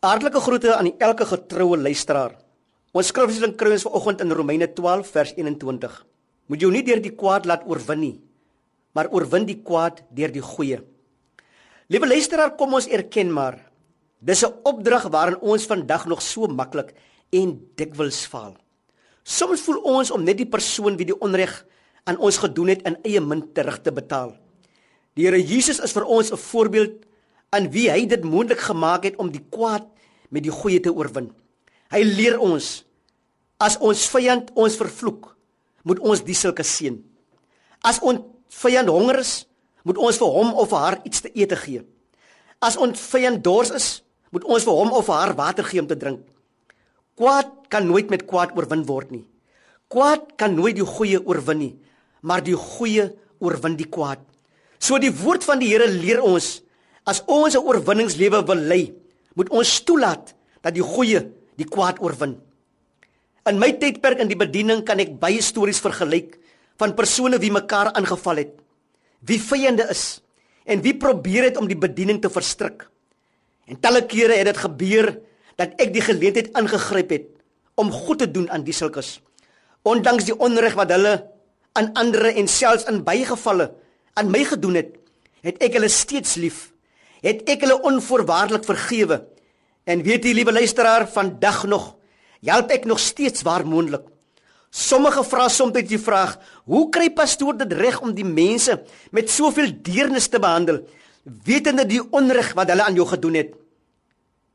Hartlike groete aan elke getroue luisteraar. Ons skriflesing kry ons vanoggend in Romeine 12 vers 21. Moet jou nie deur die kwaad laat oorwin nie, maar oorwin die kwaad deur die goeie. Liewe luisteraar, kom ons erken maar, dis 'n opdrag waarin ons vandag nog so maklik en dikwels faal. Soms voel ons om net die persoon wie die onreg aan ons gedoen het in eie munt terug te betaal. Die Here Jesus is vir ons 'n voorbeeld aan wie hy dit moontlik gemaak het om die kwaad met die goeie te oorwin. Hy leer ons as ons vyand ons vervloek, moet ons die sulke seën. As ons vyand honger is, moet ons vir hom of vir haar iets te eet gee. As ons vyand dors is, moet ons vir hom of vir haar water gee om te drink. Kwaad kan nooit met kwaad oorwin word nie. Kwaad kan nooit die goeie oorwin nie, maar die goeie oorwin die kwaad. So die woord van die Here leer ons As ons 'n oorwinningslewe wil lei, moet ons toelaat dat die goeie die kwaad oorwin. In my tydperk in die bediening kan ek baie stories vergelyk van persone wie mekaar aangeval het, wie vyande is en wie probeer het om die bediening te verstrik. En talle kere het dit gebeur dat ek die geleentheid aangegryp het om goed te doen aan die sulkes. Ondanks die onreg wat hulle aan ander en selfs in baie gevalle aan my gedoen het, het ek hulle steeds lief het ek hulle onvoorwaardelik vergewe. En weet jy liewe luisteraar, vandag nog help ek nog steeds waar moontlik. Sommige vra soms die vraag: "Hoe kry pastoor dit reg om die mense met soveel deernis te behandel, wetende die onreg wat hulle aan jou gedoen het?"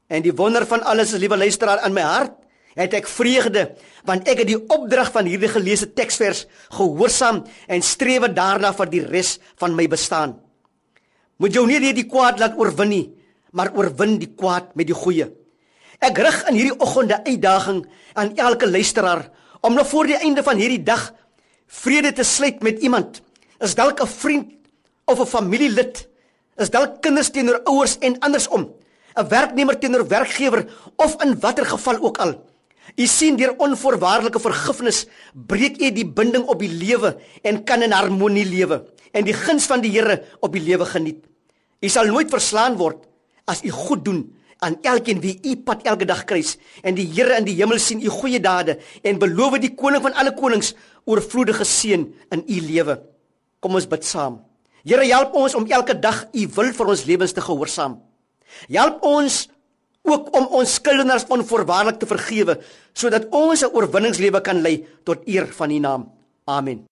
En die wonder van alles, liewe luisteraar, in my hart het ek vreugde want ek het die opdrag van hierdie geleesde teksvers gehoorsaam en streef daarna vir die res van my bestaan. Moet jou nie die kwaad laat oorwin nie, maar oorwin die kwaad met die goeie. Ek rig in hierdie oggend 'n uitdaging aan elke luisteraar om nog voor die einde van hierdie dag vrede te sluit met iemand. Is dalk 'n vriend of 'n familielid, is dalk kinders teenoor ouers en andersom, 'n werknemer teenoor werkgewer of in watter geval ook al. U sien deur onvoorwaardelike vergifnis breek u die binding op die lewe en kan in harmonie lewe en die guns van die Here op die lewe geniet. U sal nooit verslaan word as u goed doen aan elkeen wie u pad elke dag kruis en die Here in die hemel sien u goeie dade en beloof die koning van alle konings oorvloedige seën in u lewe. Kom ons bid saam. Here help ons om elke dag u wil vir ons lewens te gehoorsaam. Help ons ook om ons skuldenaars onvoorwaardelik te vergewe sodat ons 'n oorwinningslewe kan lei tot eer van u naam. Amen.